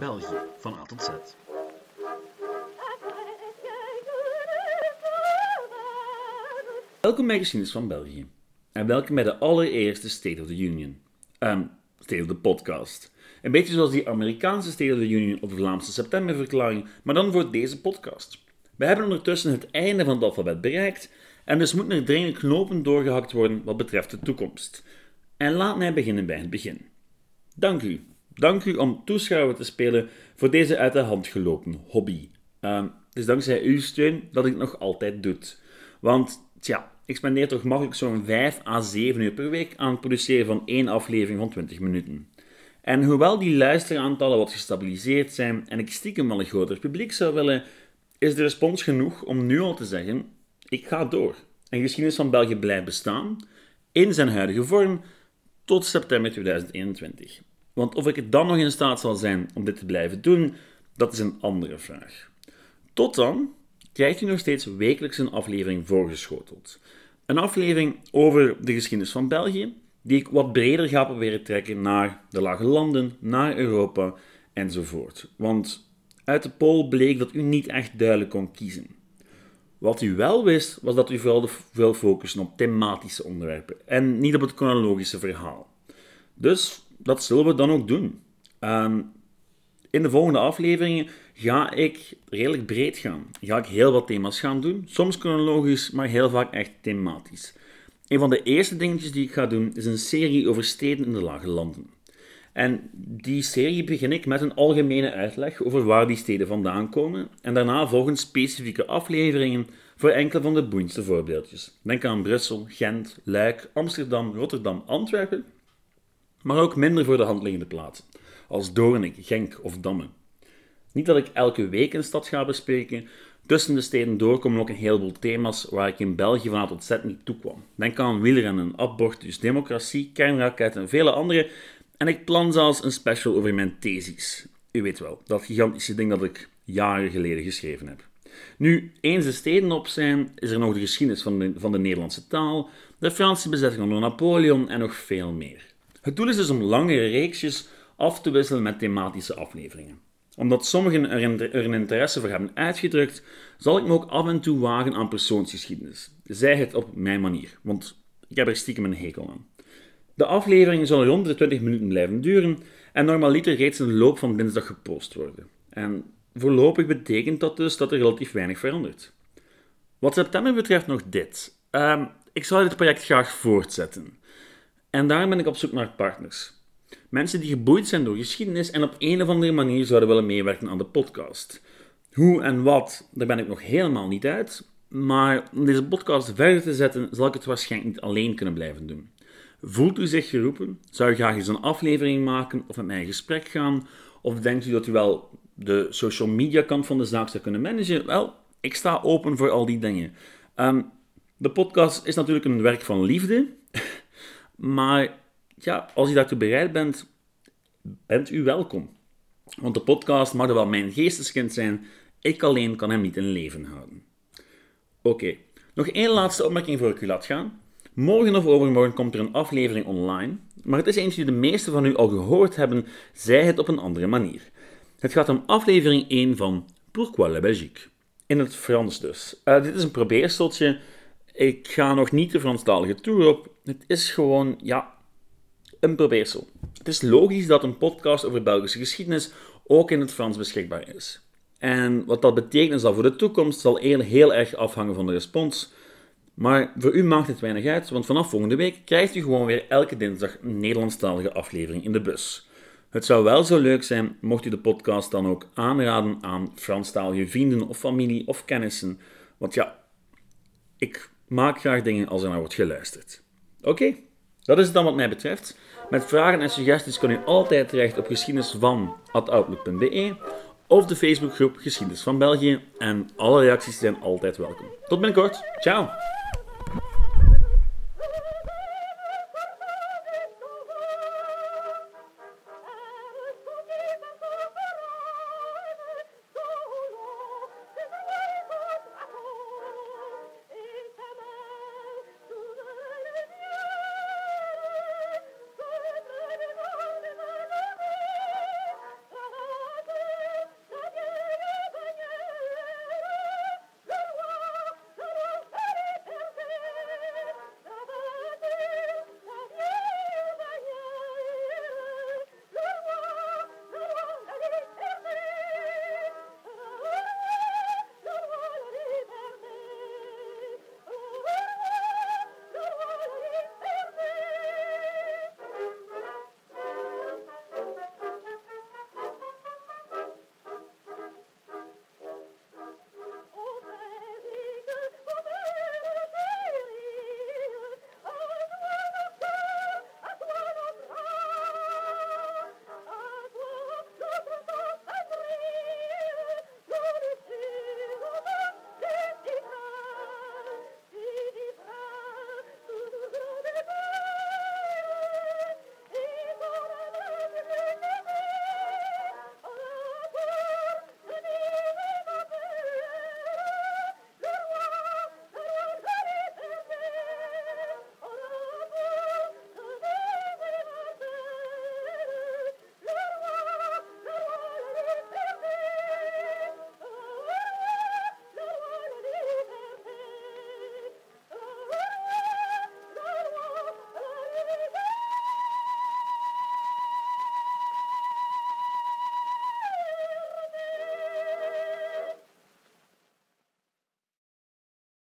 België, van A tot Z. Welkom bij Geschiedenis van België. En welkom bij de allereerste State of the Union. Um, State of the Podcast. Een beetje zoals die Amerikaanse State of the Union of de Vlaamse septemberverklaring, maar dan voor deze podcast. We hebben ondertussen het einde van het alfabet bereikt en dus moeten er dringend knopen doorgehakt worden wat betreft de toekomst. En laat mij beginnen bij het begin. Dank u. Dank u om toeschouwer te spelen voor deze uit de hand gelopen hobby. Uh, het is dankzij uw steun dat ik het nog altijd doe. Want, tja, ik spendeer toch makkelijk zo'n 5 à 7 uur per week aan het produceren van één aflevering van 20 minuten. En hoewel die luisteraantallen wat gestabiliseerd zijn en ik stiekem wel een groter publiek zou willen, is de respons genoeg om nu al te zeggen: ik ga door. En geschiedenis van België blijft bestaan in zijn huidige vorm tot september 2021. Want of ik het dan nog in staat zal zijn om dit te blijven doen, dat is een andere vraag. Tot dan krijgt u nog steeds wekelijks een aflevering voorgeschoteld. Een aflevering over de geschiedenis van België, die ik wat breder ga proberen trekken naar de lage landen, naar Europa enzovoort. Want uit de poll bleek dat u niet echt duidelijk kon kiezen. Wat u wel wist, was dat u vooral veel focussen op thematische onderwerpen en niet op het chronologische verhaal. Dus dat zullen we dan ook doen. Ehm, in de volgende afleveringen ga ik redelijk breed gaan. Ga ik heel wat thema's gaan doen. Soms chronologisch, maar heel vaak echt thematisch. Een van de eerste dingetjes die ik ga doen is een serie over steden in de lage landen. En die serie begin ik met een algemene uitleg over waar die steden vandaan komen. En daarna volgen specifieke afleveringen voor enkele van de boeiendste voorbeeldjes. Denk aan Brussel, Gent, Luik, Amsterdam, Rotterdam, Antwerpen maar ook minder voor de hand liggende plaatsen, als Doornik, Genk of Damme. Niet dat ik elke week een stad ga bespreken, tussen de steden door komen ook een heleboel thema's waar ik in België van tot Z niet toe kwam. Denk aan wielrennen, abortus, democratie, kernraketten en vele andere. En ik plan zelfs een special over mijn thesis. U weet wel, dat gigantische ding dat ik jaren geleden geschreven heb. Nu, eens de steden op zijn, is er nog de geschiedenis van de, van de Nederlandse taal, de Franse bezetting onder Napoleon en nog veel meer. Het doel is dus om langere reeksjes af te wisselen met thematische afleveringen. Omdat sommigen er, een interesse voor hebben uitgedrukt, zal ik me ook af en toe wagen aan persoonsgeschiedenis. Zij het op mijn manier, want ik heb er stiekem een hekel aan. De afleveringen zullen rond de 20 minuten blijven duren en normaliter reeds in de loop van dinsdag gepost worden. En voorlopig betekent dat dus dat er relatief weinig verandert. Wat september betreft nog dit. Uh, ik zal dit project graag voortzetten. En daar ben ik op zoek naar partners. Mensen die geboeid zijn door geschiedenis en op een of andere manier zouden willen meewerken aan de podcast. Hoe en wat, daar ben ik nog helemaal niet uit. Maar om deze podcast verder te zetten, zal ik het waarschijnlijk niet alleen kunnen blijven doen. Voelt u zich geroepen? Zou u graag eens een aflevering maken of met mij in gesprek gaan? Of denkt u dat u wel de social media kant van de zaak zou kunnen managen? Wel, ik sta open voor al die dingen. Um, de podcast is natuurlijk een werk van liefde. Maar ja, als je daartoe bereid bent, bent u welkom. Want de podcast mag wel mijn geesteskind zijn, ik alleen kan hem niet in leven houden. Oké, nog één laatste opmerking voor ik u laat gaan. Morgen of overmorgen komt er een aflevering online, maar het is eentje die de meesten van u al gehoord hebben, zij het op een andere manier. Het gaat om aflevering 1 van Pourquoi la Belgique? In het Frans dus. Uh, dit is een probeerseltje ik ga nog niet de Franstalige tour op. Het is gewoon, ja, een probeersel. Het is logisch dat een podcast over Belgische geschiedenis ook in het Frans beschikbaar is. En wat dat betekent zal voor de toekomst zal heel erg afhangen van de respons. Maar voor u maakt het weinig uit, want vanaf volgende week krijgt u gewoon weer elke dinsdag een Nederlandstalige aflevering in de bus. Het zou wel zo leuk zijn mocht u de podcast dan ook aanraden aan Franstalige vrienden of familie of kennissen. Want ja, ik maak graag dingen als er naar wordt geluisterd. Oké, dat is het dan wat mij betreft. Met vragen en suggesties kan u altijd terecht op geschiedenisvan.outlook.be of de Facebookgroep Geschiedenis van België. En alle reacties zijn altijd welkom. Tot binnenkort. Ciao!